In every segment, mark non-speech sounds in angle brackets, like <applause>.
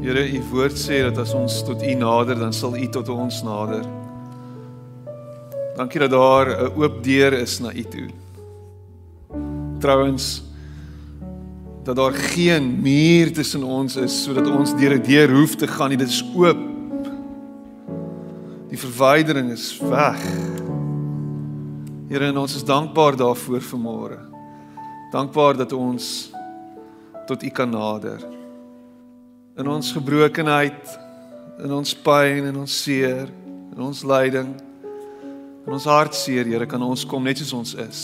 Here, u woord sê dat as ons tot u nader, dan sal u tot ons nader. Dankie dat daar 'n oop deur is na u toe. Trouwens dat daar geen muur tussen ons is sodat ons deur 'n deur hoef te gaan nie. Dit is oop. Die verwydering is weg. Here, en ons is dankbaar daarvoor vanmôre. Dankbaar dat ons tot U kan nader. In ons gebrokenheid, in ons pyn en ons seer, in ons lyding, in ons hartseer, Here, kan ons kom net soos ons is.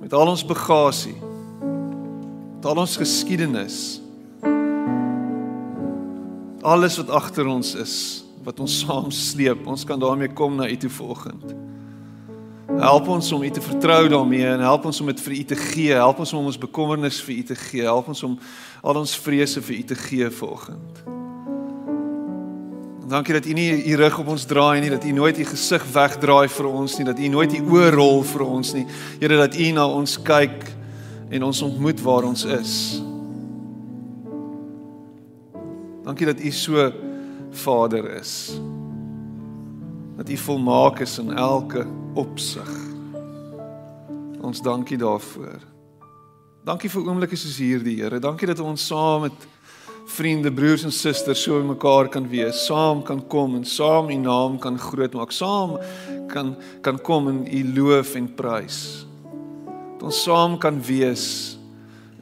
Met al ons bagasie, met al ons geskiedenis, alles wat agter ons is, wat ons saam sleep, ons kan daarmee kom na U toe vanoggend. Help ons om U te vertrou daarmee en help ons om dit vir U te gee. Help ons om ons bekommernis vir U te gee. Help ons om al ons vrese vir U te gee vanoggend. Dankie dat U nie U rug op ons draai nie, dat U nooit U gesig wegdraai vir ons nie, dat U nooit U oë rol vir ons nie. Here dat U na ons kyk en ons ontmoet waar ons is. Dankie dat U so Vader is. Dat U volmaak is in elke opsig. Ons dankie daarvoor. Dankie vir oomblikke soos hierdie, Here. Dankie dat ons saam met vriende, broers en susters so by mekaar kan wees, saam kan kom en saam U naam kan grootmaak, saam kan kan kom en U loof en prys. Dat ons saam kan wees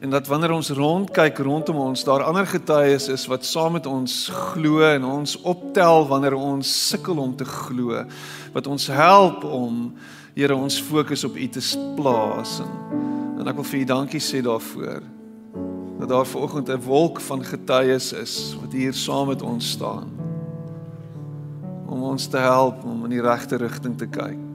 en dat wanneer ons rondkyk rondom ons daar ander getuies is wat saam met ons glo en ons optel wanneer ons sukkel om te glo wat ons help om Here ons fokus op U te plaas en, en ek wil vir U dankie sê daarvoor dat daar vanoggend 'n wolk van getuies is wat hier saam met ons staan om ons te help om in die regte rigting te kyk.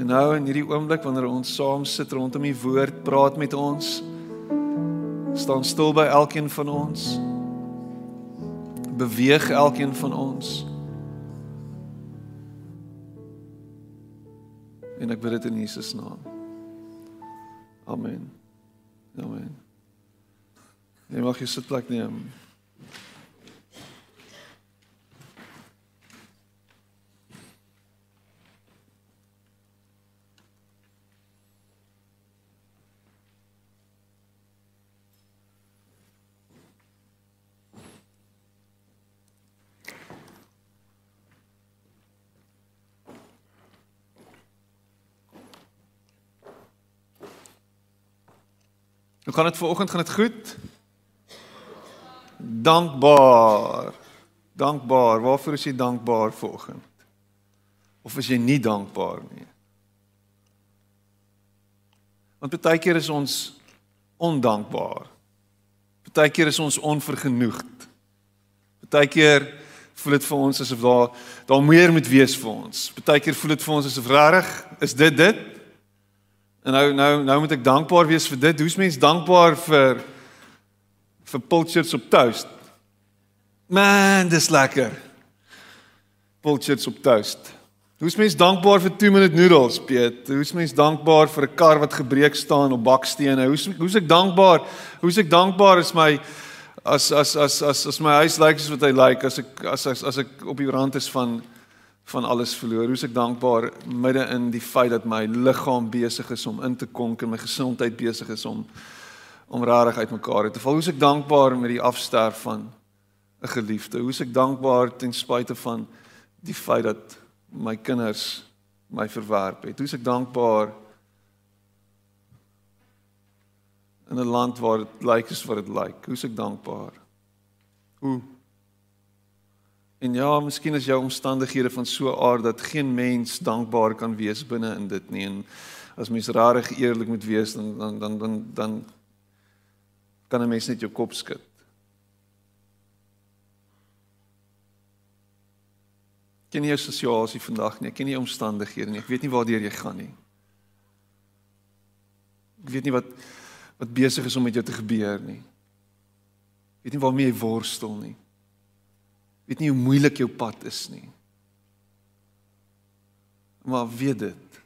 En nou in hierdie oomblik wanneer ons saam sit rondom die woord, praat met ons. staan stil by elkeen van ons. Beweeg elkeen van ons. En ek bid dit in Jesus naam. Amen. Amen. Jy mag jy sitplek neem. Hoe gaan dit vanoggend? Gaan dit goed? Dankbaar. Dankbaar. Waarvoor is jy dankbaar vanoggend? Of is jy nie dankbaar nie? Want baie keer is ons ondankbaar. Baie keer is ons onvergenoegd. Baie keer voel dit vir ons asof daar daar meer moet wees vir ons. Baie keer voel dit vir ons asof regtig is dit dit En nou nou nou moet ek dankbaar wees vir dit. Hoe's mens dankbaar vir vir pulchers op toast? Man, dis lekker. Pulchers op toast. Hoe's mens dankbaar vir 2 minute noodles, Piet? Hoe's mens dankbaar vir 'n kar wat gebreek staan op bakstene? Hoe's hoe's ek dankbaar? Hoe's ek dankbaar is my as as as as as my huis lyk soos wat hy lyk as ek as as as ek op die rand is van van alles verloor. Hoe is ek dankbaar midde in die feit dat my liggaam besig is om in te konk en my gesondheid besig is om om rarig uitmekaar te val. Hoe is ek dankbaar met die afsterf van 'n geliefde? Hoe is ek dankbaar ten spyte van die feit dat my kinders my verwerp het? Hoe is ek dankbaar in 'n land waar dit lyk soos wat dit lyk? Hoe is ek dankbaar? Hoe En ja, miskien is jou omstandighede van so 'n aard dat geen mens dankbaar kan wees binne in dit nie. En as mens rarig eerlik moet wees, dan dan dan dan dan kan 'n mens net jou kop skud. Ken jy jou situasie vandag nie? Ek ken nie jou omstandighede nie. Ek weet nie waartoe jy gaan nie. Ek weet nie wat wat besig is om met jou te gebeur nie. Ek weet nie waarmee jy worstel nie weet nie hoe moeilik jou pad is nie. Maar weet dit.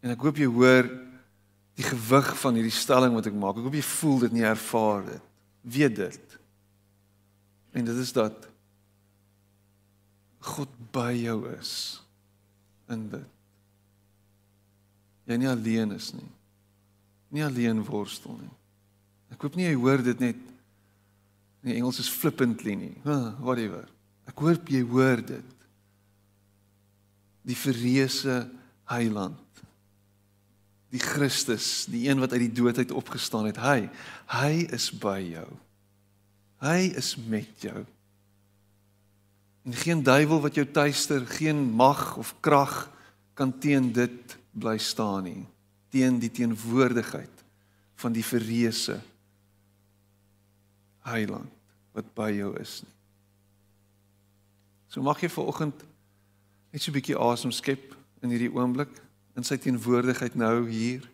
En ek hoop jy hoor die gewig van hierdie stelling wat ek maak. Ek hoop jy voel dit nie ervaar dit. Weet dit. En dit is dat God by jou is in dit. Jy nie alleen is nie. Nie alleen worstel nie. Ek hoop nie jy hoor dit net in Engels is flippantly nie. Whatever. Ek hoop jy hoor dit. Die verreëse heiland. Die Christus, die een wat uit die dood uit opgestaan het. Hy, hy is by jou. Hy is met jou. En geen duiwel wat jou tuister, geen mag of krag kan teen dit bly staan nie. Teen die teenwoordigheid van die verreëse heiland wat by jou is nie. So mag jy vanoggend net so 'n bietjie asem skep in hierdie oomblik in sy teenwoordigheid nou hier.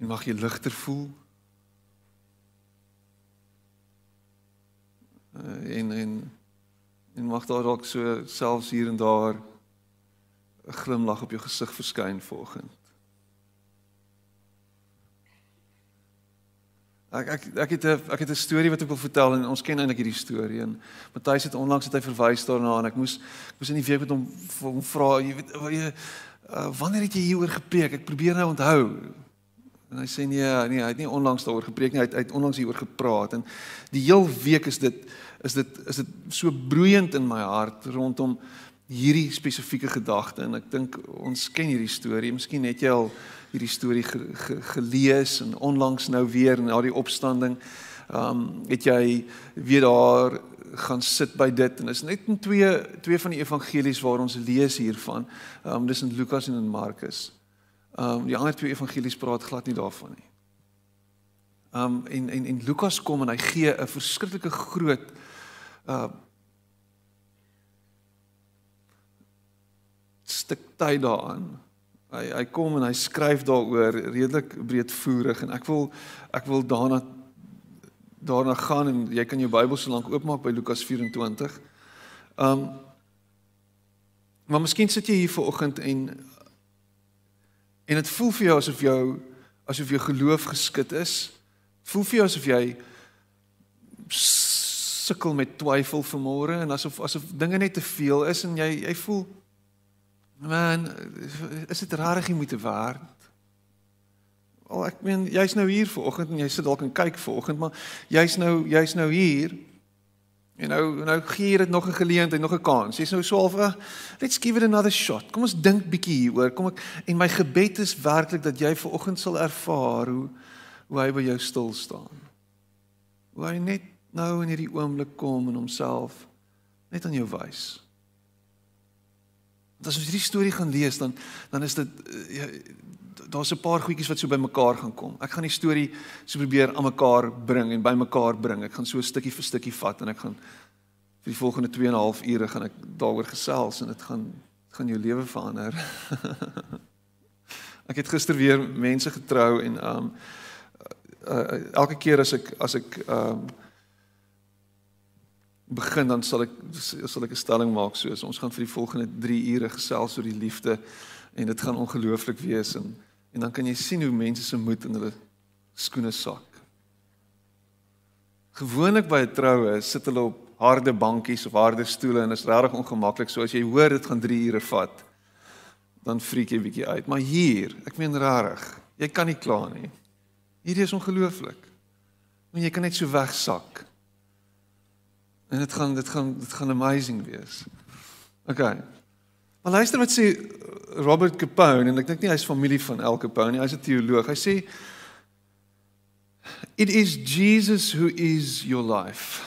En mag jy ligter voel. Uh, en en en mag daar dalk so selfs hier en daar 'n glimlag op jou gesig verskyn vanoggend. Ek ek ek het 'n ek het 'n storie wat ek wil vertel en ons ken eintlik hierdie storie en Matthys het onlangs het hy verwys daarna en ek moes ek moes in die week met hom hom vra jy weet jy uh, wanneer het jy hieroor gepreek? Ek probeer nou onthou. En hy sê nee nee hy het nie onlangs daaroor gepreek nie hy het, hy het onlangs hieroor gepraat. En die heel week is dit is dit is dit so broeiend in my hart rondom hierdie spesifieke gedagte en ek dink ons ken hierdie storie miskien het jy al hierdie storie ge, ge, gelees en onlangs nou weer na die opstanding. Ehm um, het jy weer daar gaan sit by dit en is net in twee twee van die evangelies waar ons lees hiervan. Ehm um, dis in Lukas en in Markus. Ehm um, die ander twee evangelies praat glad nie daarvan nie. Ehm um, en en en Lukas kom en hy gee 'n verskriklike groot uh stuk tyd daaraan Hy hy kom en hy skryf daaroor redelik breedvoerig en ek wil ek wil daarna daarna gaan en jy kan jou Bybel so lank oopmaak by Lukas 24. Um Maar miskien sit jy hier vanoggend en en dit voel vir jou asof jou asof jou geloof geskit is. Voel vir jou asof jy sukkel met twyfel vanmôre en asof asof dinge net te veel is en jy jy voel Man, is dit rarig jy moet werd? Al ek meen jy's nou hier vanoggend en jy sit dalk en kyk vanoggend, maar jy's nou jy's nou hier. En nou nou gee jy dit nog 'n geleentheid, nog 'n kans. Jy's nou so half, uh, let's give it another shot. Kom ons dink bietjie hieroor. Kom ek en my gebed is werklik dat jy vanoggend sal ervaar hoe hoe hy by jou stil staan. Hoe hy net nou in hierdie oomblik kom en homself net aan jou wys. Want as ons hierdie storie gaan lees dan dan is dit uh, daar's 'n paar goedjies wat so bymekaar gaan kom. Ek gaan die storie so probeer aan mekaar bring en bymekaar bring. Ek gaan so stukkie vir stukkie vat en ek gaan vir die volgende 2 en 'n half ure gaan ek daaroor gesels en dit gaan gaan jou lewe verander. <laughs> ek het gister weer mense getrou en um uh, uh, elke keer as ek as ek um begin dan sal ek sal ek 'n stelling maak soos ons gaan vir die volgende 3 ure gesels oor die liefde en dit gaan ongelooflik wees en en dan kan jy sien hoe mense se moed in hulle skoene sak. Gewoonlik by 'n troue sit hulle op harde bankies of harde stoele en is regtig ongemaklik so as jy hoor dit gaan 3 ure vat dan freak jy bietjie uit. Maar hier, ek meen regtig, jy kan nie kla nie. Hierdie is ongelooflik. Want jy kan net so wegsak. En dit gaan dit gaan dit gaan amazing wees. OK. Maar luister wat sê Robert Capone en ek dink nie hy's familie van El Capone nie, hy's 'n teoloog. Hy sê It is Jesus who is your life.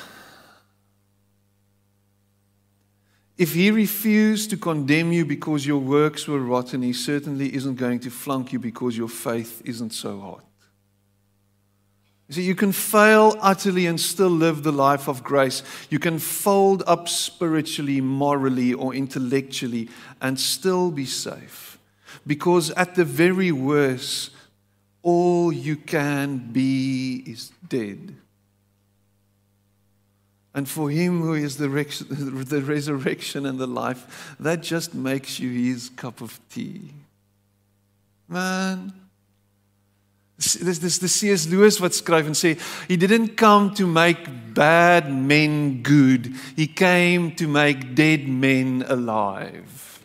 If he refused to condemn you because your works were rotten, he certainly isn't going to flunk you because your faith isn't so hot. You see, you can fail utterly and still live the life of grace. You can fold up spiritually, morally, or intellectually and still be safe. Because at the very worst, all you can be is dead. And for him who is the, <laughs> the resurrection and the life, that just makes you his cup of tea. Man. Dis dis dis C.S. Lewis wat skryf en sê he didn't come to make bad men good he came to make dead men alive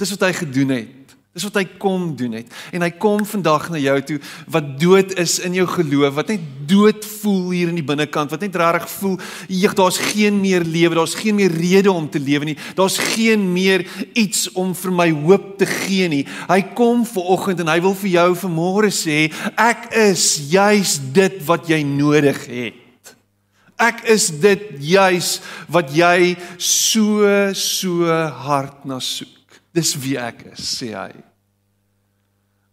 dis wat hy gedoen het Dis wat hy kom doen het. En hy kom vandag na jou toe wat dood is in jou geloof, wat net dood voel hier in die binnekant, wat net regtig voel, "Jeg, daar's geen meer lewe, daar's geen meer rede om te lewe nie. Daar's geen meer iets om vir my hoop te gee nie." Hy kom ver oggend en hy wil vir jou vanmôre sê, "Ek is juis dit wat jy nodig het." Ek is dit juis wat jy so so hard na soek. Dis wie ek is, sê hy.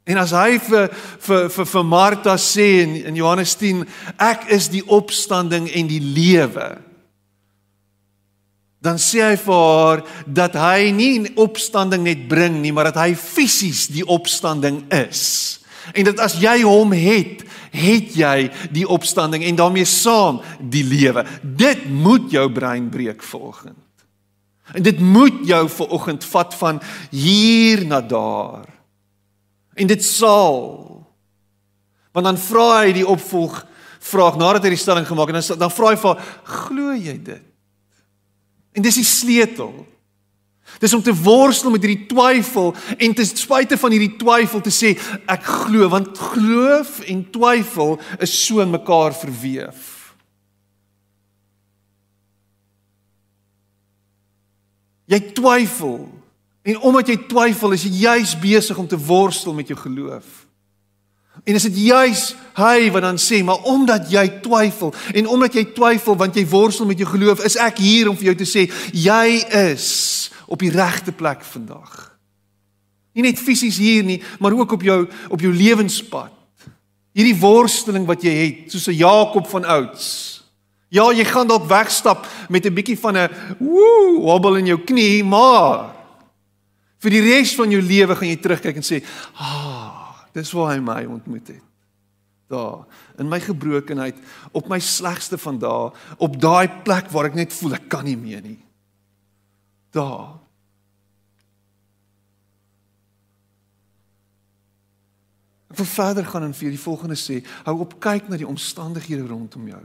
En as hy vir vir vir vir Martha sê in, in Johannes 10, ek is die opstanding en die lewe. Dan sê hy vir haar dat hy nie opstanding net bring nie, maar dat hy fisies die opstanding is. En dat as jy hom het, het jy die opstanding en daarmee saam die lewe. Dit moet jou brein breek volgens. En dit moet jou ver oggend vat van hier na daar. En dit sal. Want dan vra hy die opvolg vraag nadat hy die stelling gemaak het en dan dan vra hy vir glo jy dit? En dis die sleutel. Dis om te worstel met hierdie twyfel en ten spyte van hierdie twyfel te sê ek glo want geloof en twyfel is so in mekaar verweef. Jy twyfel. En omdat jy twyfel, is jy juis besig om te worstel met jou geloof. En is dit juis hy wat dan sê, maar omdat jy twyfel en omdat jy twyfel want jy worstel met jou geloof, is ek hier om vir jou te sê jy is op die regte plek vandag. Nie net fisies hier nie, maar ook op jou op jou lewenspad. Hierdie worsteling wat jy het, soos 'n Jakob van ouds. Ja, jy gaan dalk wegstap met 'n bietjie van 'n woe wobble in jou knie, maar vir die res van jou lewe gaan jy terugkyk en sê, "Ah, dis waar hy my ontmoet het." Daar, in my gebrokenheid, op my slegste van dae, op daai plek waar ek net voel ek kan nie meer nie. Daar. Ek wil verder gaan en vir die volgende sê, hou op kyk na die omstandighede rondom jou.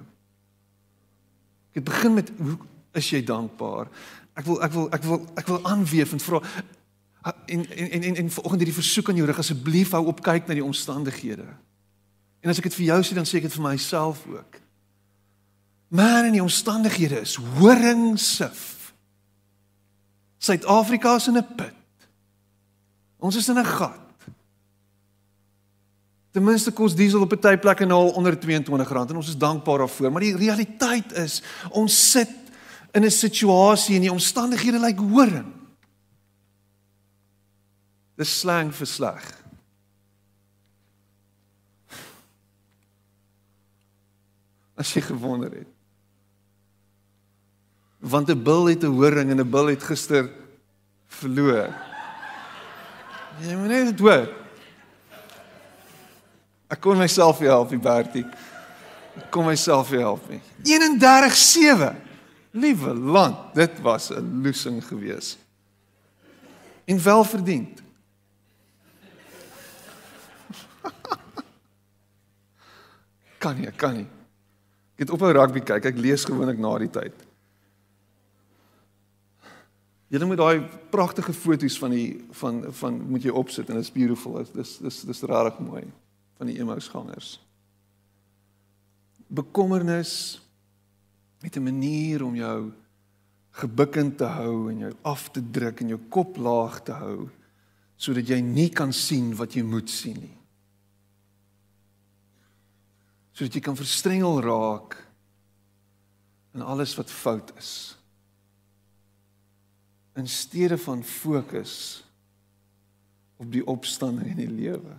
Dit begin met hoe is jy dankbaar? Ek wil ek wil ek wil ek wil aanweef en vra en en en en, en vanoggend hierdie versoek aan jou rig asseblief hou op kyk na die omstandighede. En as ek dit vir jou sê dan sê ek dit vir myself ook. Maar in die omstandighede is horingsif. Suid-Afrika is in 'n put. Ons is in 'n gat. Ten minste kos diesel op 'n tyd plekke nou onder R22 en ons is dankbaar daarvoor, maar die realiteit is ons sit in 'n situasie en die omstandighede lyk horing. Dis slang vir sleg. As jy gewonder het. Want 'n bil het 'n horing en 'n bil het gister verloor. Jy moet net dit hoor. Ek kon myself nie help nie, Bertie. Ek kon myself nie help nie. 31/7. Liewe land, dit was 'n loosing gewees. En wel verdiend. <laughs> kan nie, kan nie. Ek het op 'n rugby kyk. Ek lees gewoonlik na die tyd. Julle moet daai pragtige foto's van die van van moet jy opsit en dit is beautiful. Dit is dis dis regtig mooi van die Emmausgangers. Bekommernis met 'n manier om jou gebukkend te hou en jou af te druk en jou kop laag te hou sodat jy nie kan sien wat jy moet sien nie. Sodat jy kan verstrengel raak in alles wat fout is. In steede van fokus op die opstanding in die lewe.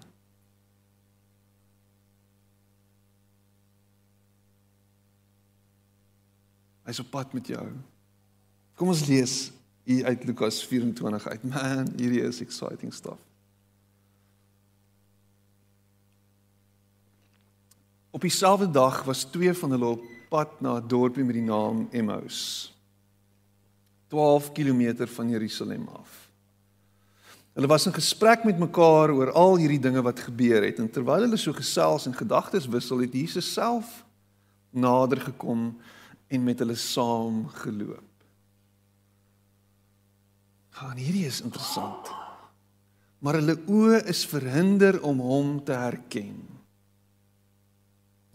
Hy's op pad met jou. Kom ons lees hier uit Lukas 24 uit. Man, hierdie is exciting stuff. Op dieselfde dag was twee van hulle op pad na 'n dorpie met die naam Emmaus. 12 km van Jerusalem af. Hulle was in gesprek met mekaar oor al hierdie dinge wat gebeur het en terwyl hulle so gesels en gedagtes wissel, het Jesus self nader gekom en met hulle saam geloop. Gaan hierdie is interessant. Maar hulle oë is verhinder om hom te herken.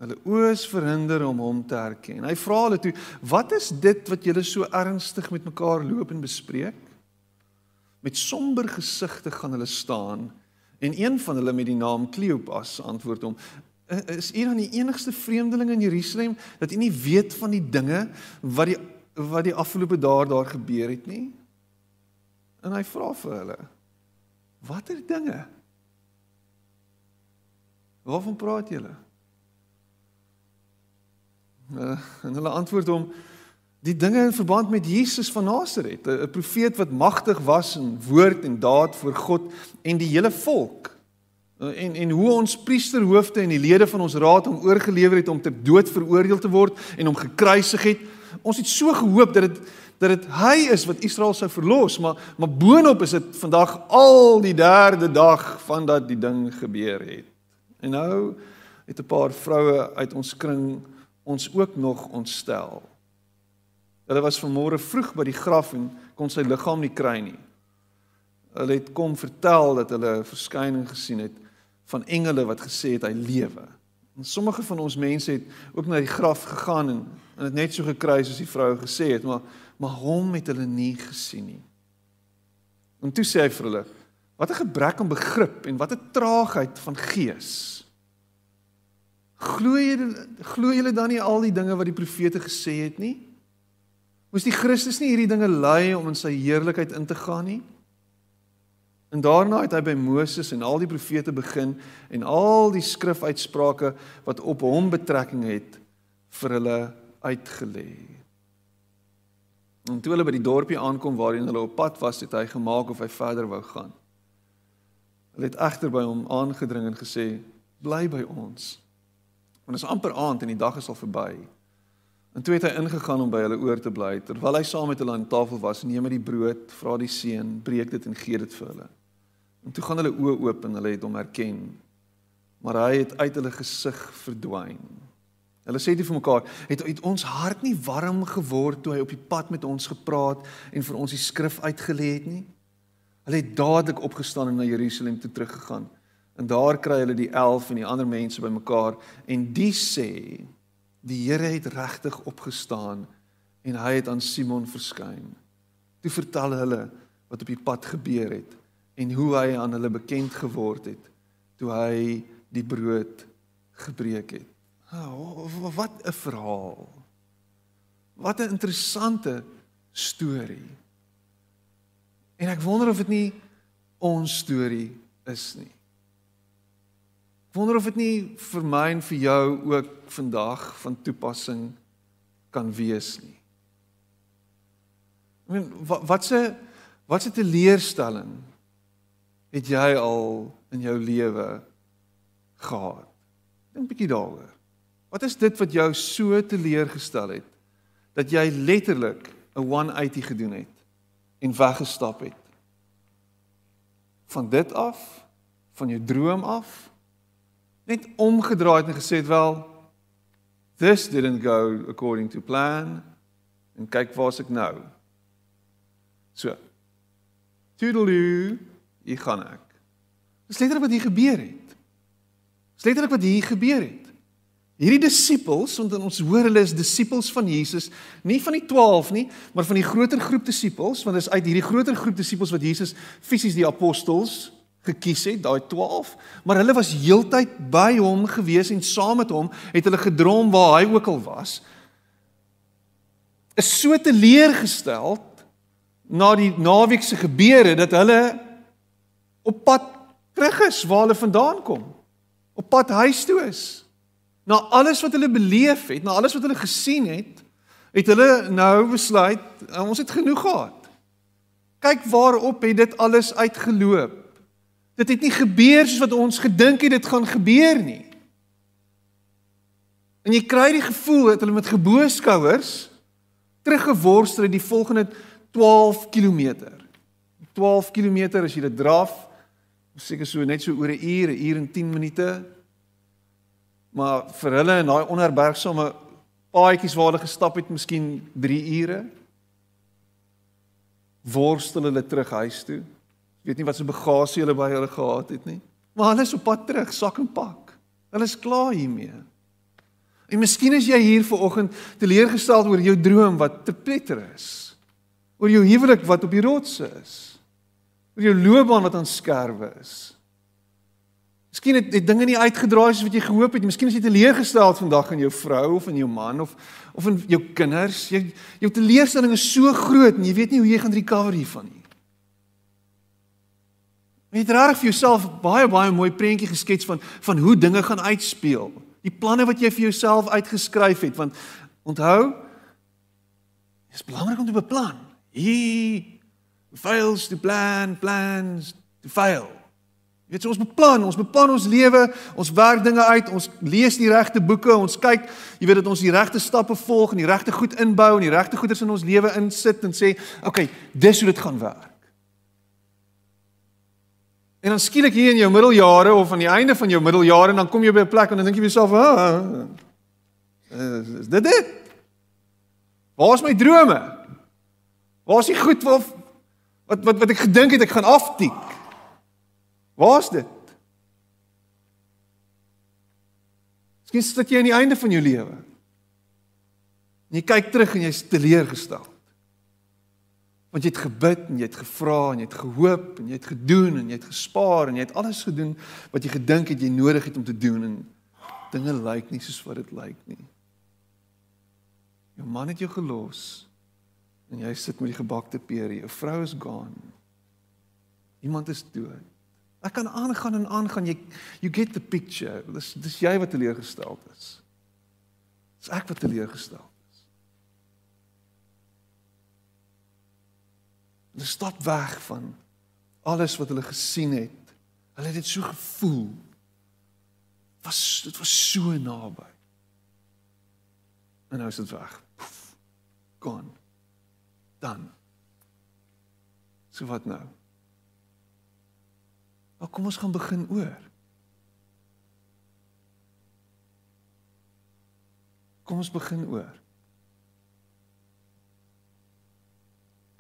Hulle oë is verhinder om hom te herken. Hy vra hulle toe: "Wat is dit wat julle so ernstig met mekaar loop en bespreek?" Met somber gesigte gaan hulle staan en een van hulle met die naam Kleopas antwoord hom: "Is u dan die enigste vreemdeling in Jerusalem dat u nie weet van die dinge wat die wat die afgelope dae daar gebeur het nie?" En hy vra vir hulle: "Watter dinge? Waarvan praat julle?" En hulle antwoord hom die dinge in verband met Jesus van Nasaret, 'n profeet wat magtig was in woord en daad voor God en die hele volk. Uh, en en hoe ons priesterhoofde en die lede van ons raad hom oorgelewer het om ter dood veroordeel te word en hom gekruisig het. Ons het so gehoop dat dit dat dit hy is wat Israel sou verlos, maar maar boonop is dit vandag al die derde dag van dat die ding gebeur het. En nou het 'n paar vroue uit ons kring ons ook nog ontstel. Hulle was vanmôre vroeg by die graf en kon sy liggaam nie kry nie. Hulle het kom vertel dat hulle 'n verskyning gesien het van engele wat gesê het hy lewe. En sommige van ons mense het ook na die graf gegaan en en dit net so gekry soos die vrou gesê het, maar maar hom het hulle nie gesien nie. En toe sê hy vir hulle: "Wat 'n gebrek aan begrip en wat 'n traagheid van gees." Glo jy glo julle dan nie al die dinge wat die profete gesê het nie? Moes die Christus nie hierdie dinge lei om in sy heerlikheid in te gaan nie? En daarna het hy by Moses en al die profete begin en al die skrifuitsprake wat op hom betrekking het vir hulle uitgelê. En toe hulle by die dorpie aankom waarheen hulle op pad was, het hy gemaak of hy verder wou gaan. Hulle het egter by hom aangedring en gesê: "Bly by ons." Want is amper aand en die dag is al verby. En toe het hy ingegaan om by hulle oor te bly. Terwyl hy saam met hulle aan tafel was, neem hy die brood, vra die seun, breek dit en gee dit vir hulle. En toe gaan hulle oë oop en hulle het hom herken. Maar hy het uit hulle gesig verdwyn. Hulle sê dit vir mekaar, het, het ons hart nie warm geword toe hy op die pad met ons gepraat en vir ons die skrif uitgelê het nie? Hulle het dadelik opgestaan en na Jerusalem toe teruggegaan. En daar kry hulle die 11 en die ander mense bymekaar en die sê die Here het regtig opgestaan en hy het aan Simon verskyn. Toe vertel hulle wat op die pad gebeur het en hoe hy aan hulle bekend geword het toe hy die brood gebreek het. Oh, wat 'n verhaal. Wat 'n interessante storie. En ek wonder of dit nie ons storie is nie wonder of dit nie vir my en vir jou ook vandag van toepassing kan wees nie. Ek meen wat wat se wat se teleurstelling het jy al in jou lewe gehad? Dink 'n bietjie daaroor. Wat is dit wat jou so teleurgestel het dat jy letterlik 'n 180 gedoen het en weggestap het? Van dit af, van jou droom af, net omgedraai en gesê het wel this didn't go according to plan en kyk waar's ek nou. So. Toodaloo, hier gaan ek. Dis letterlik wat hier gebeur het. Dis letterlik wat hier gebeur het. Hierdie disippels, want ons hoor hulle is disippels van Jesus, nie van die 12 nie, maar van die groter groep disippels, want dit is uit hierdie groter groep disippels wat Jesus fisies die apostels gekies het, daai 12, maar hulle was heeltyd by hom gewees en saam met hom het hulle gedroom waar hy ook al was. Is so teleurgestel na die naweek se gebeure dat hulle op pad terug is waar hulle vandaan kom. Op pad huis toe is. Na alles wat hulle beleef het, na alles wat hulle gesien het, het hulle nou besluit, ons het genoeg gehad. Kyk waarop het dit alles uitgeloop. Dit het nie gebeur soos wat ons gedink het dit gaan gebeur nie. En jy kry die gevoel dat hulle met geboeskouers teruggeworstel het die volgende 12 km. 12 km as jy dit draf, seker so net so oor 'n uur, 'n uur en 10 minute. Maar vir hulle in daai onderbergsame paadjies waar hulle gestap het, miskien 3 ure. Worstel hulle terug huis toe. Ek weet nie wat se bagasie hulle by hulle gehad het nie. Maar hulle is op pad terug, sak en pak. Hulle is klaar hiermee. En miskien is jy hier vanoggend teleurgesteld oor jou droom wat te pletter is. Oor jou huwelik wat op die rots is. Oor jou loopbaan wat aan skerwe is. Miskien het, het dinge nie uitgedraai soos wat jy gehoop het nie. Miskien is jy teleurgesteld vandag in jou vrou of in jou man of of in jou kinders. Jy jou teleurstelling is so groot en jy weet nie hoe jy gaan recover hiervan nie. Jy het reg vir jouself baie baie mooi prentjie geskets van van hoe dinge gaan uitspeel. Die planne wat jy vir jouself uitgeskryf het want onthou is belangrik om te beplan. He fails to plan, plans to fail. Jy weet so ons beplan, ons beplan ons lewe, ons werk dinge uit, ons lees die regte boeke, ons kyk, jy weet dat ons die regte stappe volg en die regte goed inbou en die regte goeders in ons lewe insit en sê, "Oké, okay, dis hoe dit gaan werk." En dan skielik hier in jou middeljare of aan die einde van jou middeljare en dan kom jy by 'n plek en dan dink jy vir jouself, "Ah, is dit dit? Waar is my drome? Waar is die goed wat wat wat, wat ek gedink het ek gaan aftik?" Waar's dit? Miskien sit jy aan die einde van jou lewe. En jy kyk terug en jy's teleurgestel. Want jy het gebid en jy het gevra en jy het gehoop en jy het gedoen en jy het gespaar en jy het alles gedoen wat jy gedink het jy nodig het om te doen en dinge lyk nie soos wat dit lyk nie. Jou man het jou gelos en jy sit met die gebakte pere. Jou vrou is gone. Iemand is dood. Ek kan aangaan en aangaan. Jy you get the picture. Dis dis jy wat teleurgestel is. Dis ek wat teleurgestel is. Hulle stap weg van alles wat hulle gesien het. Hulle het dit so gevoel. Was dit was so naby. En nou is dit weg. Poef, gone. Dan. So wat nou? Maar kom ons gaan begin oor. Kom ons begin oor.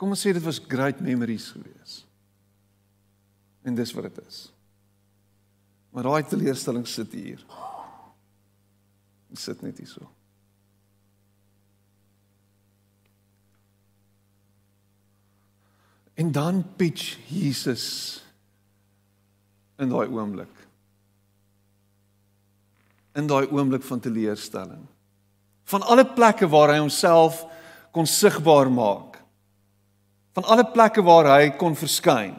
Kom ons sê dit was great memories gewees. En dis wat dit is. Maar daai teleurstelling sit hier. Sit net hier En dan pitch Jesus in daai oomblik. In daai oomblik van teleurstelling. Van alle plekke waar hy homself kon sigbaar maak. Van alle plekke waar hy kon verskyn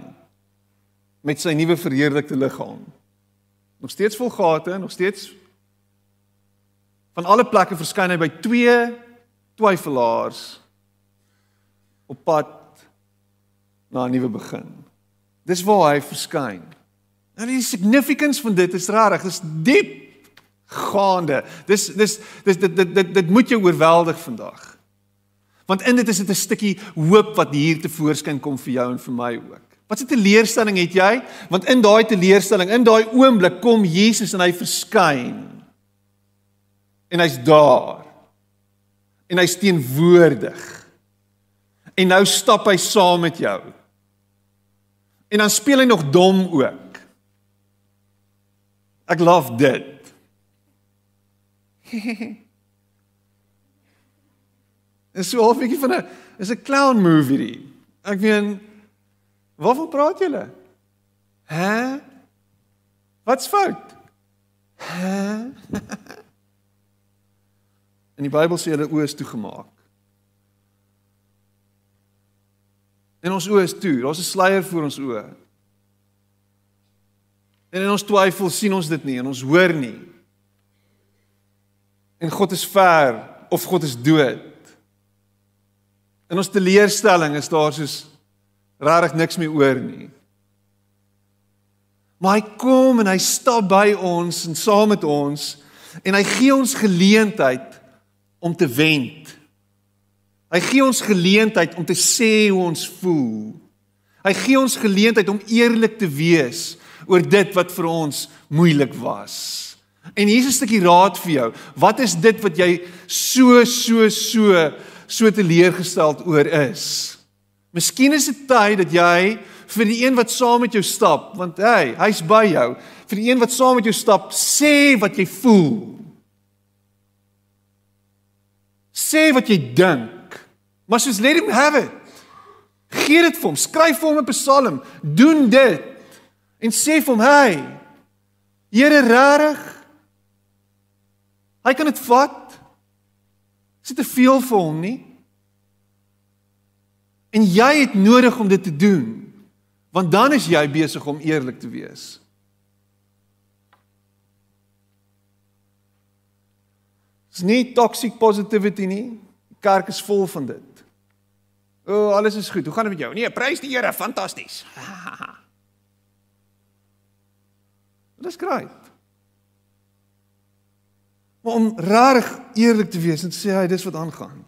met sy nuwe verheerlikte liggaam. Nog steeds vol gate, nog steeds van alle plekke verskyn hy by twee twyfelaars op pad na 'n nuwe begin. Dis waar hy verskyn. En die significance van dit is rarig, dis diep gaande. Dis dis dis dit dit dit, dit moet jou oorweldig vandag. Want in dit is dit 'n stukkie hoop wat hier te voorskyn kom vir jou en vir my ook. Wat 'n teleurstelling het jy? Want in daai teleurstelling, in daai oomblik kom Jesus en hy verskyn. En hy's daar. En hy's teenwoordig. En nou stap hy saam met jou. En dan speel hy nog dom ook. Ek love dit. <laughs> Is so 'n bietjie van 'n is 'n clown movie die. Ek meen waarvan praat julle? Hæ? Wat's fout? Hæ? <laughs> In die Bybel sê hulle oë is toegemaak. En ons oë is toe. Daar's 'n sluier voor ons oë. En in ons twyfel sien ons dit nie en ons hoor nie. En God is ver of God is dood. In ons teleurstelling is daar soos regtig niks meer oor nie. Maar hy kom en hy stap by ons en saam met ons En hy gee ons geleentheid om te wend. Hy gee ons geleentheid om te sê hoe ons voel. Hy gee ons geleentheid om eerlik te wees oor dit wat vir ons moeilik was. En hier is 'n stukkie raad vir jou. Wat is dit wat jy so so so so teleurgesteld oor is? Miskien is dit tyd dat jy vir die een wat saam met jou stap, want hey, hy's by jou. Vir die een wat saam met jou stap, sê wat jy voel. Sê wat jy dink. Maar soos let him have it. Gee dit vir hom, skryf vir hom 'n psalm, doen dit en sê vir hom, hey, Here regtig? Hy kan dit vat. Is dit te veel vir hom nie? En jy het nodig om dit te doen. Want dan is jy besig om eerlik te wees. Dis nie toxic positivity nie. Die kerk is vol van dit. O, oh, alles is goed. Hoe gaan dit met jou? Nee, prys die Here, fantasties. <laughs> Dis great. Maar om reg eerlik te wees en sê hy dis wat aangaan.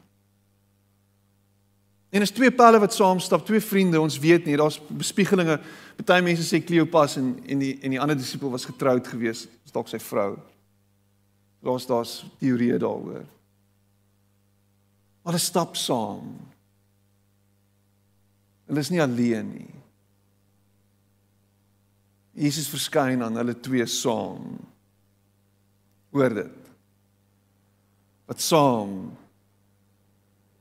En is twee pelle wat saam stap, twee vriende, ons weet nie, daar's bespiegelinge. Party mense sê Kleopas en en die en die ander disipel was getroud geweest, is dalk sy vrou. Daar's daar's teorieë daaroor. Hulle stap saam. Hulle is nie alleen nie. Jesus verskyn aan hulle twee saam. Hoor dit. Wat saam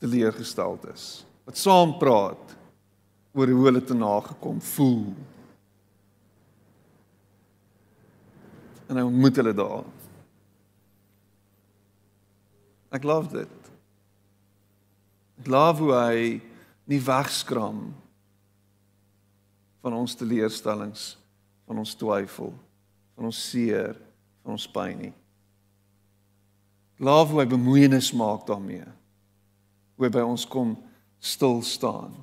teleurgesteld is wat saam praat oor hoe hulle te nagekom voel. En hy ontmoet hulle daar. Ek love dit. Ek love hoe hy nie wegskram van ons teleurstellings, van ons twyfel, van ons seer, van ons pyn nie. Love hoe hy bemoeienis maak daarmee. Hoe hy by ons kom stil staan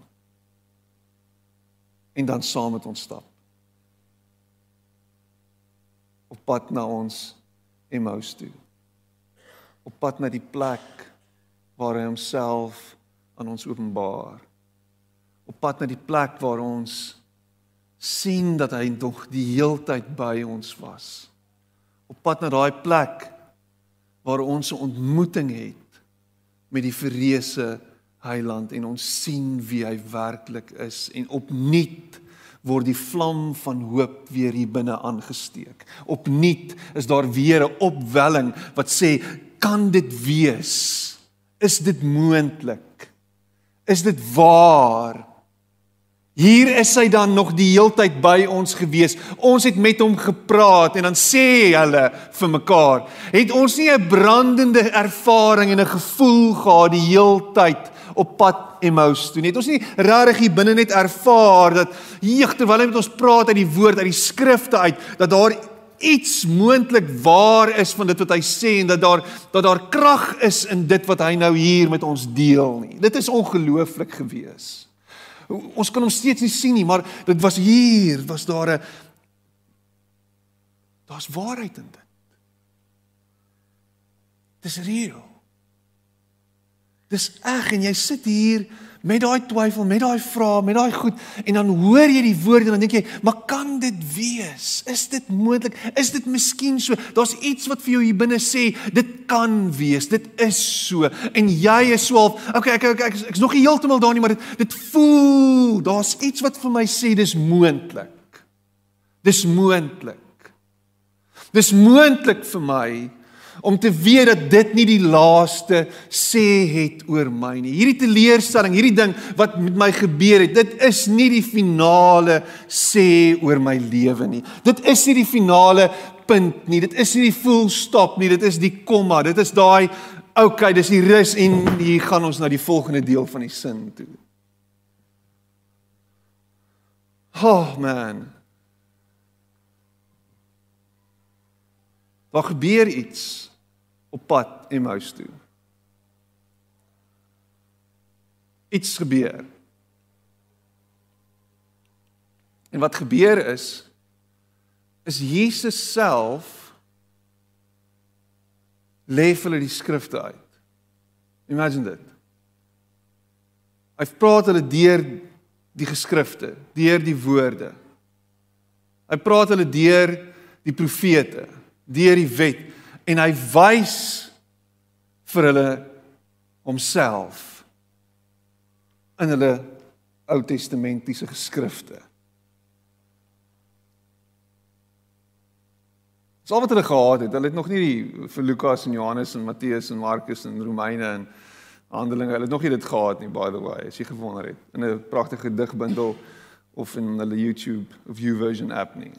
en dan saam met ons stap op pad na ons Emmaus toe op pad na die plek waar hy homself aan ons openbaar op pad na die plek waar ons sien dat hy nog die heeltyd by ons was op pad na daai plek waar ons 'n ontmoeting het met die verreëse Heiland en ons sien wie hy werklik is en opnuut word die vlam van hoop weer hier binne aangesteek. Opnuut is daar weer 'n opwelling wat sê kan dit wees? Is dit moontlik? Is dit waar? Hier is hy dan nog die heeltyd by ons gewees. Ons het met hom gepraat en dan sê hulle vir mekaar, het ons nie 'n brandende ervaring en 'n gevoel gehad die heeltyd op pad Emmaus toe. Net ons nie regtig hier binne net ervaar dat jeug terwyl hy met ons praat uit die woord uit die skrifte uit dat daar iets moontlik waar is van dit wat hy sê en dat daar dat daar krag is in dit wat hy nou hier met ons deel nie. Dit is ongelooflik gewees. Ons kan hom steeds nie sien nie, maar dit was hier, was daar 'n daar's waarheid in dit. Dis reël. Dis eg en jy sit hier met daai twyfel, met daai vrae, met daai goed en dan hoor jy die woorde en dan dink jy, maar kan dit wees? Is dit moontlik? Is dit miskien so? Daar's iets wat vir jou hier binne sê, dit kan wees. Dit is so. En jy is so half, okay, ek ek ek ek's ek nog nie heeltemal daar nie, maar dit dit voel, daar's iets wat vir my sê dis moontlik. Dis moontlik. Dis moontlik vir my om te weet dat dit nie die laaste sê het oor my nie. Hierdie teleurstelling, hierdie ding wat met my gebeur het, dit is nie die finale sê oor my lewe nie. Dit is nie die finale punt nie. Dit is nie die full stop nie. Dit is die komma. Dit is daai okay, dis die rus en hier gaan ons na die volgende deel van die sin toe. Oh man. Daar gebeur iets op pad Emmaus toe. Iets gebeur. En wat gebeur is is Jesus self lê vir hulle die skrifte uit. Imagine dit. Hy praat hulle deur die geskrifte, deur die woorde. Hy praat hulle deur die profete, deur die wet en hy wys vir hulle homself in hulle Ou Testamentiese geskrifte. Dis al wat hulle gehad het. Hulle het nog nie die vir Lukas en Johannes en Matteus en Markus en Romeine en Handelinge, hulle het nog nie dit gehad nie by the way. As jy gewonder het in 'n pragtige digbundel of in hulle YouTube of YouVersion app nie.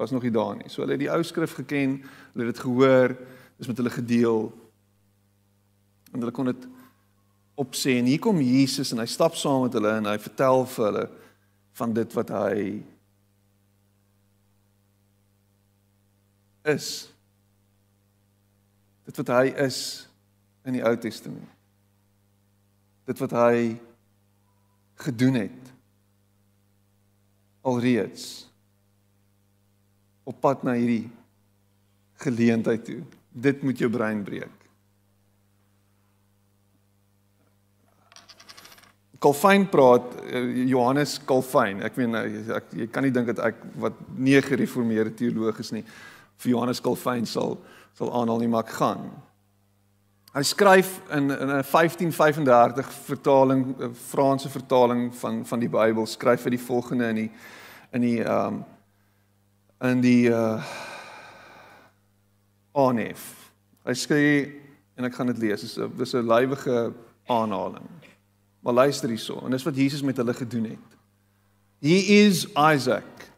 Was nog nie daar nie. So hulle het die ou skrif geken, hulle het dit gehoor, is met hulle gedeel. En hulle kon dit opsê en hier kom Jesus en hy stap saam met hulle en hy vertel vir hulle van dit wat hy is. Dit wat hy is in die Ou Testament. Dit wat hy gedoen het alreeds op pad na hierdie geleentheid toe. Dit moet jou brein breek. Calvin praat Johannes Calvin. Ek weet ek jy kan nie dink dat ek wat nie gereformeerde teoloog is nie vir Johannes Calvin sal sal aanhaal nie maar ek gaan. Hy skryf in in 'n 1535 vertaling, 'n Franse vertaling van van die Bybel, skryf hy die volgende in die in die ehm um, in die uh Onef. Hy sê en ek gaan dit lees. Dis 'n dis 'n lywige aanhaling. Maar luister hierso en dis wat Jesus met hulle gedoen het. He is Isaac,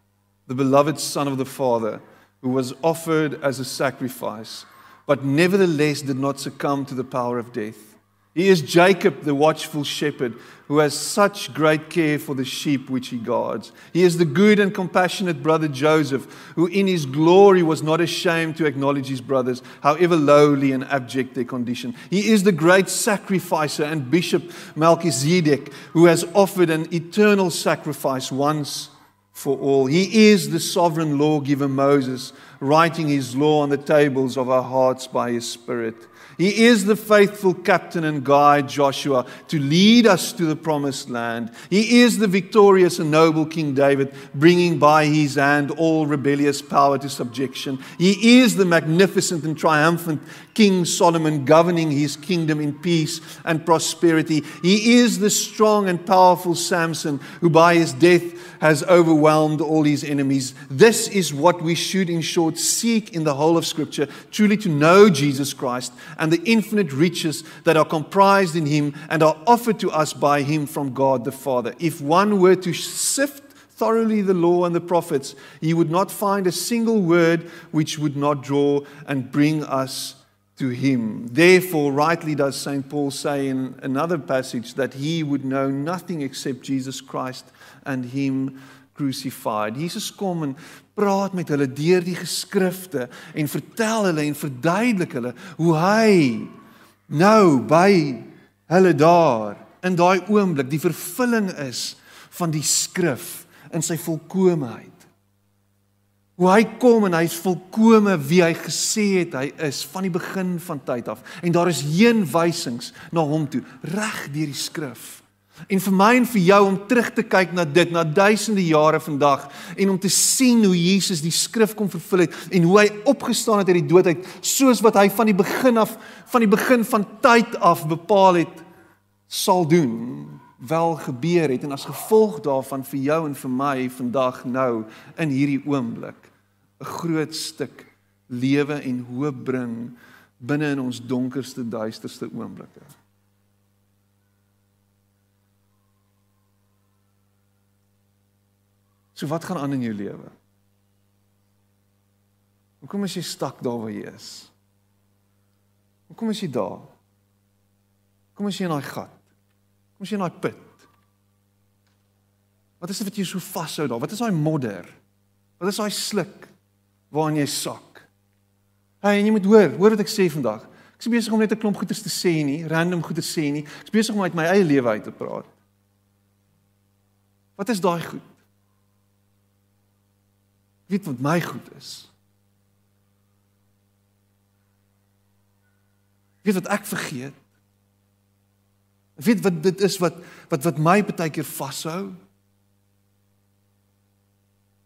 the beloved son of the Father, who was offered as a sacrifice but nevertheless did not succumb to the power of death. He is Jacob, the watchful shepherd, who has such great care for the sheep which he guards. He is the good and compassionate brother Joseph, who in his glory was not ashamed to acknowledge his brothers, however lowly and abject their condition. He is the great sacrificer and bishop Melchizedek, who has offered an eternal sacrifice once for all. He is the sovereign lawgiver Moses writing his law on the tables of our hearts by his Spirit. He is the faithful captain and guide, Joshua, to lead us to the promised land. He is the victorious and noble King David, bringing by his hand all rebellious power to subjection. He is the magnificent and triumphant King Solomon, governing his kingdom in peace and prosperity. He is the strong and powerful Samson, who by his death has overwhelmed all his enemies. This is what we should, in short, seek in the whole of Scripture truly to know Jesus Christ and the infinite riches that are comprised in him and are offered to us by him from God the Father. If one were to sift thoroughly the law and the prophets, he would not find a single word which would not draw and bring us to him. Therefore, rightly does St. Paul say in another passage that he would know nothing except Jesus Christ and him crucified. Jesus kom en praat met hulle deur die geskrifte en vertel hulle en verduidelik hulle hoe hy nou by hulle daar in daai oomblik die vervulling is van die skrif in sy volkomeenheid. Hoe hy kom en hy's volkome wie hy gesê het hy is van die begin van tyd af en daar is heenwysings na hom toe reg deur die skrif. En vir my en vir jou om terug te kyk na dit, na duisende jare vandag en om te sien hoe Jesus die skrif kom vervul het en hoe hy opgestaan het uit die dood uit, soos wat hy van die begin af van die begin van tyd af bepaal het sal doen, wel gebeur het en as gevolg daarvan vir jou en vir my vandag nou in hierdie oomblik 'n groot stuk lewe en hoop bring binne in ons donkerste duisterste oomblikke. So wat gaan aan in jou lewe? Hoekom is jy stak daar waar jy is? Hoekom is jy daar? Hoekom is jy in daai gat? Hoekom is jy in daai put? Wat is dit wat jou so vashou daar? Wat is daai modder? Wat is daai sluk waarin jy sak? Hey, en jy moet hoor, hoor wat ek sê vandag. Ek is besig om net 'n klomp goeie te sê nie, random goeie te sê nie. Ek is besig om uit my eie lewe uit te praat. Wat is daai goed? Weet wat my goed is. Weet wat ek vergeet? Weet wat dit is wat wat wat my baie keer vashou?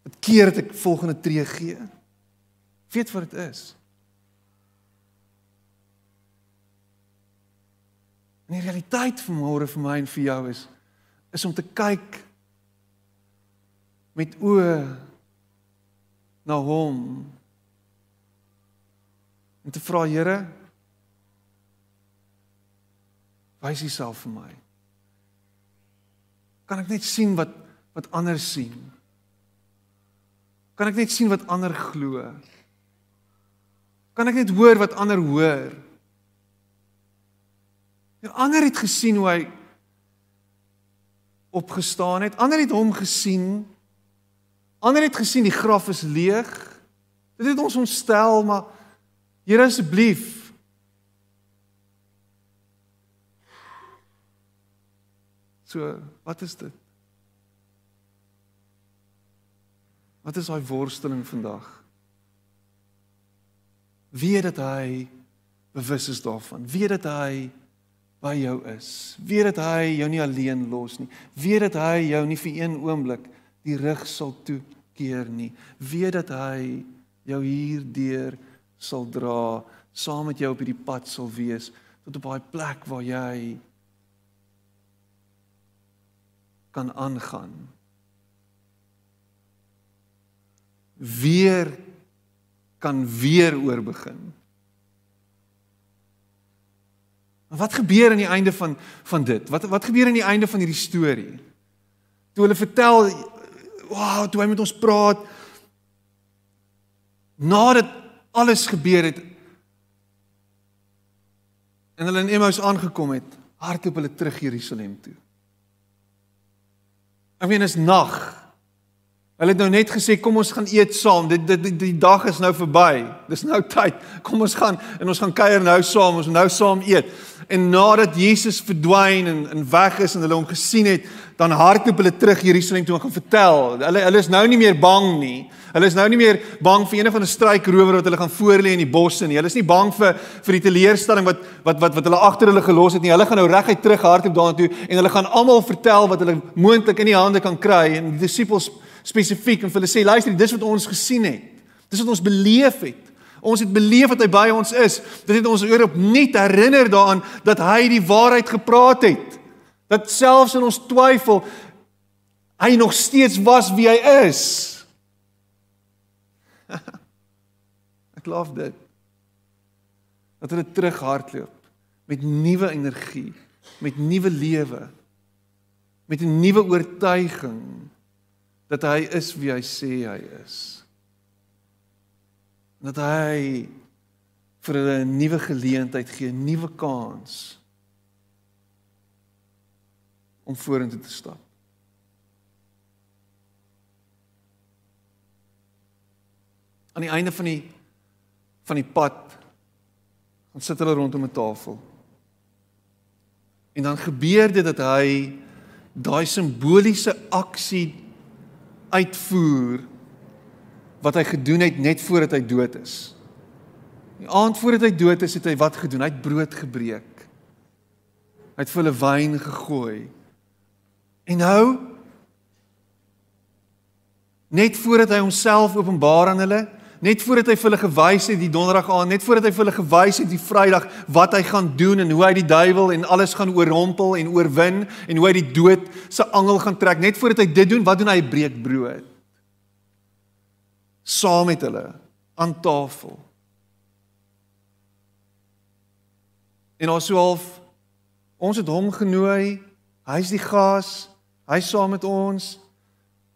Dit keer dat ek volgende tree gee. Weet wat dit is? En die realiteit van môre vir my en vir jou is is om te kyk met oë na hom en te vra Here wys U self vir my kan ek net sien wat wat ander sien kan ek net sien wat ander glo kan ek net hoor wat ander hoor En ander het gesien hoe hy opgestaan het. Ander het hom gesien. Ander het gesien die graf is leeg. Dit het ons ontstel, maar Here asseblief. So, wat is dit? Wat is daai worsteling vandag? Wie dat hy bewus is daarvan? Wie dat hy by jou is. Weet dat hy jou nie alleen los nie. Weet dat hy jou nie vir een oomblik die rug sal toekeer nie. Weet dat hy jou hierdeur sal dra, saam met jou op hierdie pad sal wees tot op daai plek waar jy kan aangaan. Weer kan weer oorbegin. Maar wat gebeur aan die einde van van dit? Wat wat gebeur aan die einde van hierdie storie? Toe hulle vertel, wow, toe hy met ons praat nadat alles gebeur het en hulle in Emmaus aangekom het, hardloop hulle terug Jerusalem toe. Ek meen is nag. Hulle het nou net gesê kom ons gaan eet saam. Dit dit die, die dag is nou verby. Dis nou tyd. Kom ons gaan en ons gaan kuier nou saam. Ons nou saam eet. En nadat Jesus verdwyn en en weg is en hulle hom gesien het, dan hardloop hulle terug Jerusalem toe en gaan vertel. Hulle hulle is nou nie meer bang nie. Hulle is nou nie meer bang vir een van die struikrower wat hulle gaan voorlê in die bosse nie. Hulle is nie bang vir vir die teleurstelling wat wat wat wat hulle agter hulle gelos het nie. Hulle gaan nou reguit terug hardloop daartoe en hulle gaan almal vertel wat hulle moontlik in die hande kan kry en die disippels spesifiek en vir hulle sê luister, dis wat ons gesien het. Dis wat ons beleef het. Ons het beleef dat hy by ons is. Dit het ons oor opnuut herinner daaraan dat hy die waarheid gepraat het. Dat selfs in ons twyfel hy nog steeds was wie hy is. <laughs> Ek glo dit. Dat hulle terughardloop met nuwe energie, met nuwe lewe, met 'n nuwe oortuiging dat hy is wie hy sê hy is. Dat hy vir 'n nuwe geleentheid gee, 'n nuwe kans om vorentoe te stap. Aan die einde van die van die pad gaan sit hulle rondom 'n tafel. En dan gebeur dit dat hy daai simboliese aksie uitvoer wat hy gedoen het net voordat hy dood is. Die aand voordat hy dood is, het hy wat gedoen? Hy het brood gebreek. Hy het vir hulle wyn gegooi. En nou net voordat hy homself openbaar aan hulle, net voordat hy vir hulle gewys het die donderdag aan, net voordat hy vir hulle gewys het die Vrydag wat hy gaan doen en hoe hy die duiwel en alles gaan oorrompel en oorwin en hoe hy die dood se angel gaan trek, net voordat hy dit doen, wat doen hy? Breek brood. Saam met hulle aan tafel. En ons so half ons het hom genooi, hy's die gas, hy's saam met ons.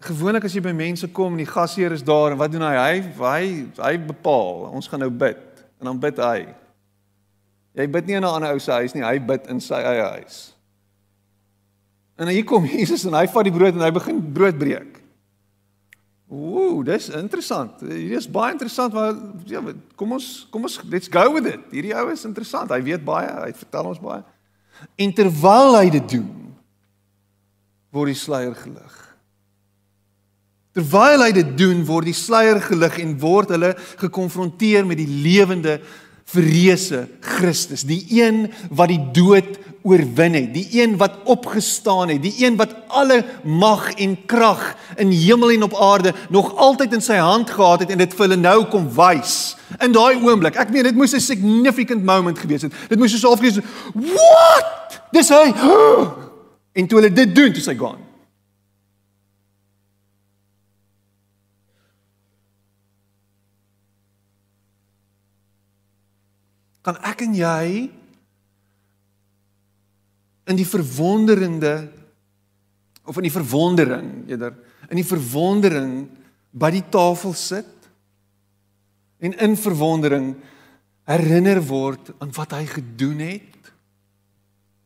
Gewoonlik as jy by mense kom en die gasheer is daar en wat doen hy? Hy hy hy bepaal, ons gaan nou bid en dan bid hy. Jy bid nie in 'n ander ou se huis nie, hy bid in sy eie huis. En hier kom Jesus en hy vat die brood en hy begin brood breek. Ooh, dis interessant. Hier is baie interessant maar ja, kom ons kom ons let's go with it. Hierdie ou is interessant. Hy weet baie, hy vertel ons baie. En terwyl hy dit doen, word die sluier gelig. Terwyl hy dit doen, word die sluier gelig en word hulle gekonfronteer met die lewende verreëse Christus, die een wat die dood oorwin het, die een wat opgestaan het, die een wat alle mag en krag in hemel en op aarde nog altyd in sy hand gehad het en dit vir hulle nou kom wys. In daai oomblik, ek meen dit moes 'n significant moment gewees het. Dit moes so afgees. What? Dis hy. En toe hulle dit doen, toe sy gaan. kan ek en jy in die verwonderende of in die verwondering eerder in die verwondering by die tafel sit en in verwondering herinner word aan wat hy gedoen het.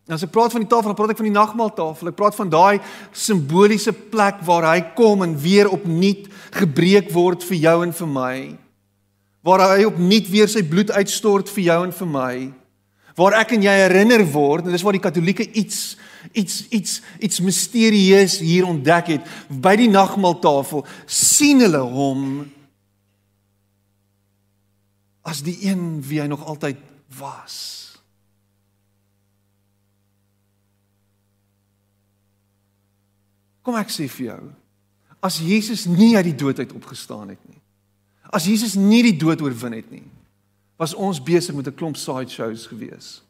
As ek praat van die tafel, dan praat ek van die nagmaaltafel. Ek praat van daai simboliese plek waar hy kom en weer opnuut gebreek word vir jou en vir my. Waar hy opnuut weer sy bloed uitstort vir jou en vir my. Waar ek en jy herinner word en dis waar die katolieke iets iets iets iets misterieus hier ontdek het. By die nagmaaltafel sien hulle hom as die een wie hy nog altyd was Kom ek sê vir jou as Jesus nie uit die dood uit opgestaan het nie As Jesus nie die dood oorwin het nie, was ons besig met 'n klomp side shows gewees.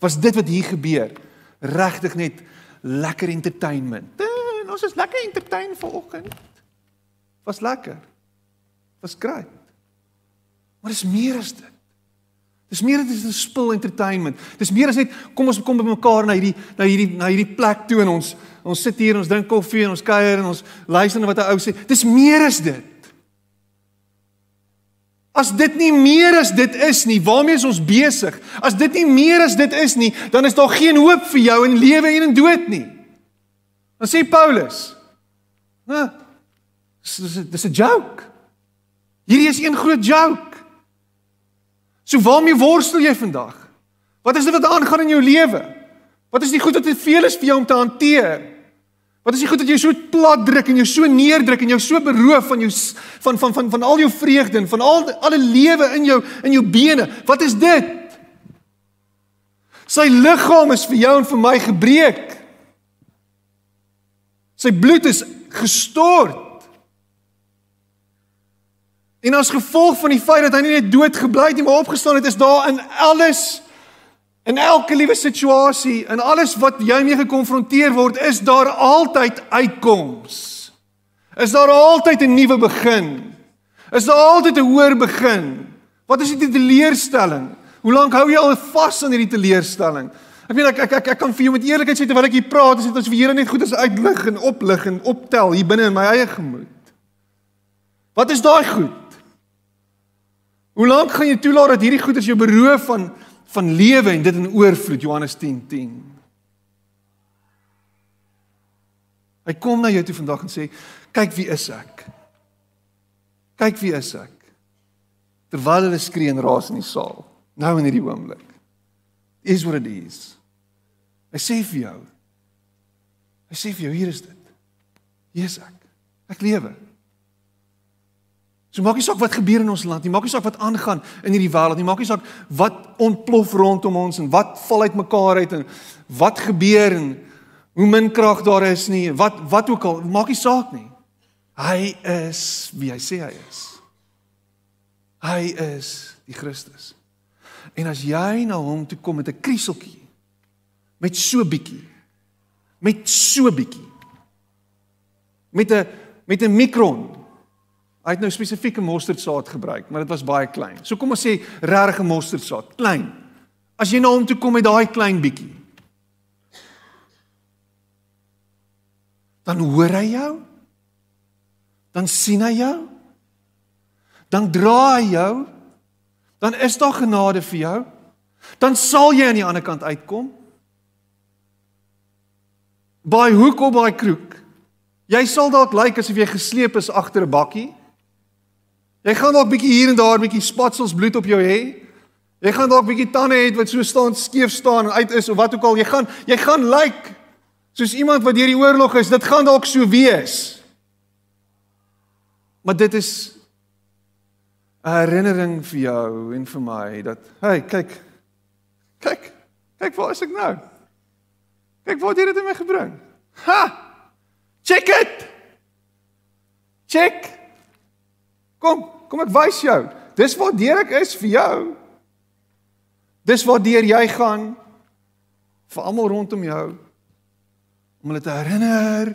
Was dit wat hier gebeur regtig net lekker entertainment. En ons is lekker entertain vanoggend. Was lekker. Was great. Maar dis meer as dit. Dis meer as 'n spul entertainment. Dis meer as net kom ons kom by mekaar na hierdie na hierdie na hierdie plek toe en ons ons sit hier en ons drink koffie en ons kuier en ons luister na wat 'n ou sê. Dis meer as dit. As dit nie meer as dit is nie, waarmee is ons besig? As dit nie meer as dit is nie, dan is daar geen hoop vir jou in lewe en in dood nie. Dan sê Paulus, "Né? Dis dis 'n joke. Hierdie is een groot joke." So waarmee worstel jy vandag? Wat is dit wat aangaan in jou lewe? Wat is die goed wat te veel is vir jou om te hanteer? Wat is die goed wat jy so plat druk en jou so neerdruk en jou so beroof van jou van van van van al jou vreugde en van al alle lewe in jou in jou bene? Wat is dit? Sy liggaam is vir jou en vir my gebreek. Sy bloed is gestort. En as gevolg van die feit dat hy nie net dood gebly het nie, maar opgestaan het, is daar in alles In elke liewe situasie, in alles wat jy mee gekonfronteer word, is daar altyd uitkoms. Is daar altyd 'n nuwe begin? Is daar altyd 'n hoër begin? Wat is die teleurstelling? Hoe lank hou jy al vas aan hierdie teleurstelling? Ek weet ek ek ek, ek kan vir jou met eerlikheid sê terwyl ek hier praat, is dit asof die Here net goed is uitlig en oplig en optel hier binne in my eie gemoed. Wat is daai goed? Hoe lank gaan jy toelaat dat hierdie goed as jou beroof van van lewe en dit in oorvloed Johannes 10:10. 10. Hy kom na jou toe vandag en sê kyk wie is ek? Kyk wie is ek? Terwyl hulle skree en raas in die saal. Nou in hierdie oomblik. Is what it is. Hy sê vir jou. Hy sê vir jou hier is dit. Hier is ek. Ek lewe. So maak nie saak wat gebeur in ons land nie, maak nie saak wat aangaan in hierdie wêreld nie, maak nie saak wat ontplof rondom ons en wat val uitmekaar uit en wat gebeur en hoe min krag daar is nie, wat wat ook al, maak nie saak nie. Hy is wie hy sê hy is. Hy is die Christus. En as jy na hom toe kom met 'n krieseltjie met so bietjie met so bietjie met 'n met 'n mikron Hy het nou spesifieke mosterdsaad gebruik, maar dit was baie klein. So kom ons sê regte mosterdsaad, klein. As jy na hom toe kom met daai klein bietjie. Dan hoor hy jou. Dan sien hy jou. Dan dra hy jou. Dan is daar genade vir jou. Dan sal jy aan die ander kant uitkom. By hoek of by kroeg. Jy sal dalk lyk like asof jy gesleep is agter 'n bakkie. Jy gaan dalk bietjie hier en daar bietjie spatsels bloed op jou hê. Jy gaan dalk bietjie tande hê wat so staan skeef staan en uit is of wat ook al. Jy gaan jy gaan lyk like, soos iemand wat deur die oorlog is. Dit gaan dalk so wees. Maar dit is 'n herinnering vir jou en vir my dat hey, kyk. Kyk. Kyk waar is ek nou? Kyk waar het dit my gebring? Ha! Check it. Check. Kom, kom ek wys jou. Dis waar deur ek is vir jou. Dis waar deur jy gaan vir almal rondom jou om hulle te herinner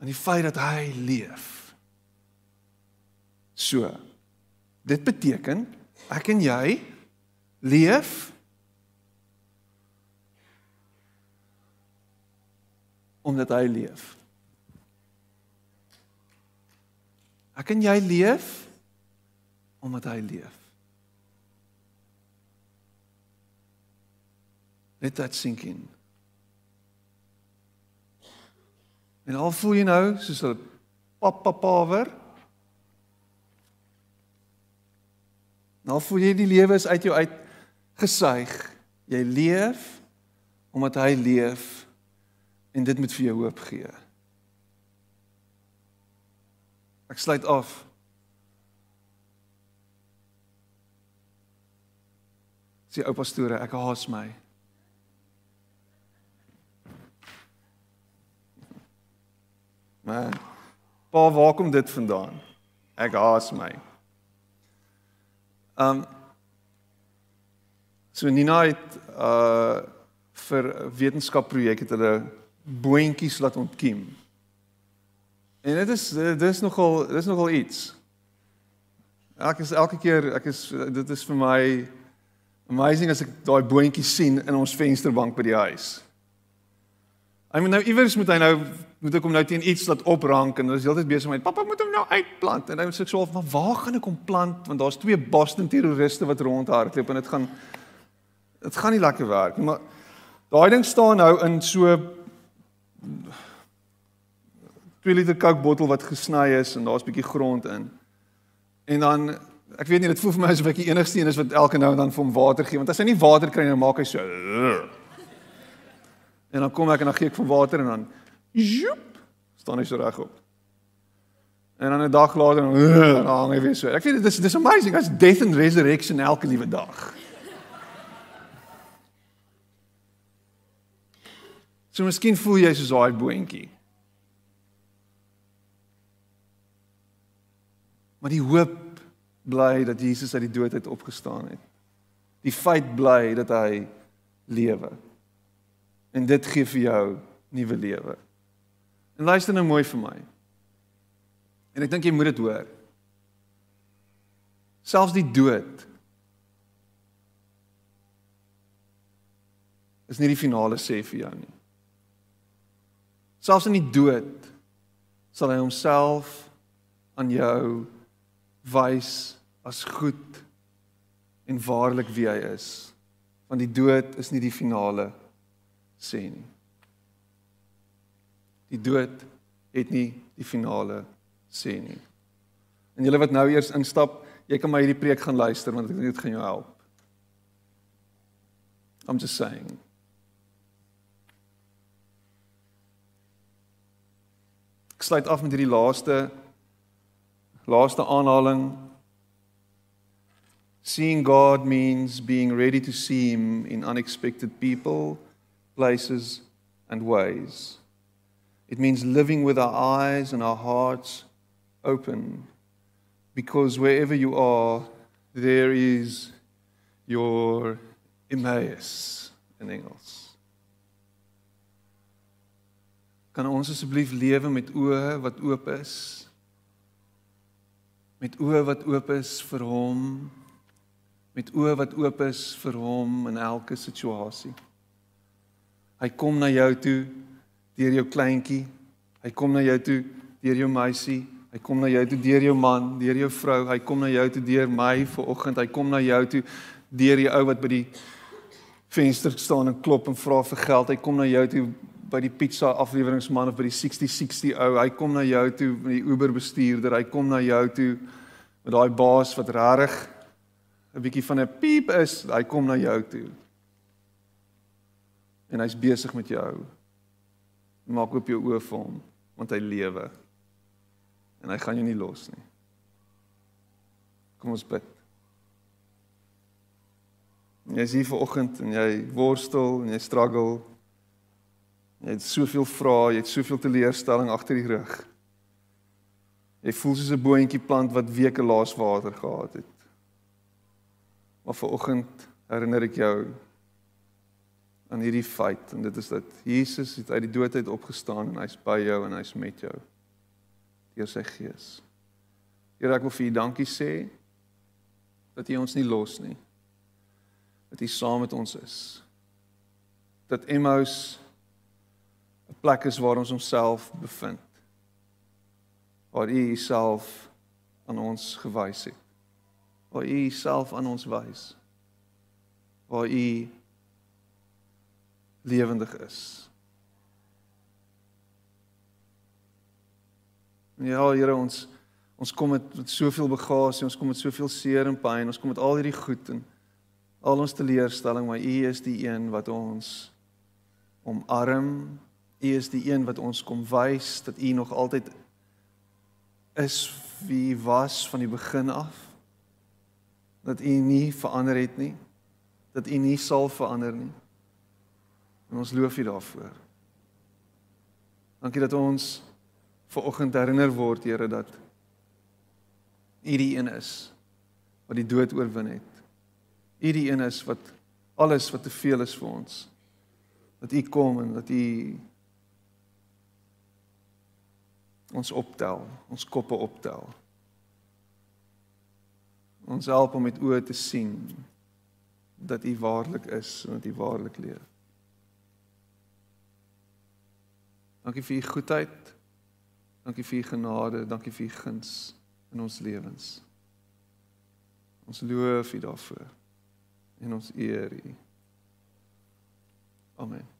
aan die feit dat hy leef. So. Dit beteken ek en jy leef omdat hy leef. Ek en jy leef omdat hy leef. Let that sink in. En al voel jy nou soos 'n pappa pawer. Nou voel jy die lewe is uit jou uit gesuig. Jy leef omdat hy leef en dit moet vir jou hoop gee. Ek sluit af. Sê oupa storie, ek haas my. Maar pa, waar kom dit vandaan? Ek haas my. Um So Nina het uh vir wetenskapprojek het hulle boontjies laat ontkiem. En dit is dit is nogal dit is nogal iets. Ek is elke keer ek is dit is vir my amazing as ek daai boontjies sien in ons vensterbank by die huis. Hy moet nou iewers moet hy nou moet ek hom nou teen iets laat oprank en hulle is heeltyd besig met pappa moet hom nou uitplant en hy sê so maar waar gaan ek hom plant want daar's twee Boston terroriste wat rondhardloop en dit gaan dit gaan nie lekker werk nie maar daai ding staan nou in so 2 liter Coke bottel wat gesny is en daar's 'n bietjie grond in. En dan ek weet nie dit voel vir my asof ek die enigste een is wat elke nou en dan vir hom water gee want as hy nie water kry dan maak hy so En dan kom ek en dan gee ek vir water en dan joep staan hy so regop. En dan 'n dag later dan, dan hang hy weer so. Ek weet dit is dis amazing as death and resurrection elke liewe dag. So miskien voel jy soos daai boontjie. Maar die hoop bly dat Jesus uit die dood uit opgestaan het. Die feit bly dat hy lewe. En dit gee vir jou nuwe lewe. En luister nou mooi vir my. En ek dink jy moet dit hoor. Selfs die dood is nie die finale sê vir jou nie. Selfs in die dood sal hy homself aan jou wys as goed en waarlik wie hy is. Want die dood is nie die finale sê nie. Die dood het nie die finale sê nie. En julle wat nou eers instap, jy kan maar hierdie preek gaan luister want ek dink dit gaan jou help. I'm just saying. Ek sluit af met hierdie laaste laaste aanhaling. Seeing God means being ready to see him in unexpected people places, and ways. It means living with our eyes and our hearts open, because wherever you are, there is your Emmaus in Engels. Kan ons asseblief lewe met oë wat oop is? Met oë wat oop is vir hom, met oë wat oop is vir hom in elke situasie. Hy kom na jou toe deur jou kleintjie. Hy kom na jou toe deur jou meisie. Hy kom na jou toe deur jou man, deur jou vrou. Hy kom na jou toe deur my vanoggend. Hy kom na jou toe deur die ou wat by die venster staan en klop en vra vir geld. Hy kom na jou toe by die pizza afleweringsman of by die 6060 ou. Hy kom na jou toe met die Uber bestuurder. Hy kom na jou toe met daai baas wat regtig 'n bietjie van 'n piep is. Hy kom na jou toe en hy's besig met jou. Maak oop jou oë vir hom want hy lewe. En hy gaan jou nie los nie. Kom ons bid. Jy is hier vanoggend en jy worstel en jy struggle. Jy het soveel vrae, jy het soveel teleurstelling agter die rug. Jy voel soos 'n boontjie plant wat weke laas water gehad het. Maar vanoggend herinner ek jou aan hierdie feit en dit is dat Jesus het uit die dood uit opgestaan en hy's by jou en hy's met jou deur sy gees. Here ek wil vir U dankie sê dat U ons nie los nie. Dat U saam met ons is. Dat Emmaus plek is waar ons onsself bevind. Waar U Uself aan ons gewys het. Waar U Uself aan ons wys. Waar U lewendig is. Ja, Here ons ons kom met, met soveel bagasie, ons kom met soveel seer en pyn, ons kom met al hierdie goed en al ons teleurstelling, maar U is die een wat ons omarm. U is die een wat ons kom wys dat U nog altyd is wie was van die begin af. Dat U nie verander het nie. Dat U nie sal verander nie. En ons loof U daarvoor. Dankie dat ons ver oggend herinner word, Here, dat U die een is wat die dood oorwin het. U die een is wat alles wat te veel is vir ons. Dat U kom en dat U ons optel, ons koppe optel. Ons help om met oë te sien dat U waarlik is en dat U waarlik leef. Dankie vir u goedheid. Dankie vir u genade, dankie vir u guns in ons lewens. Ons loof u daarvoor en ons eer u. Amen.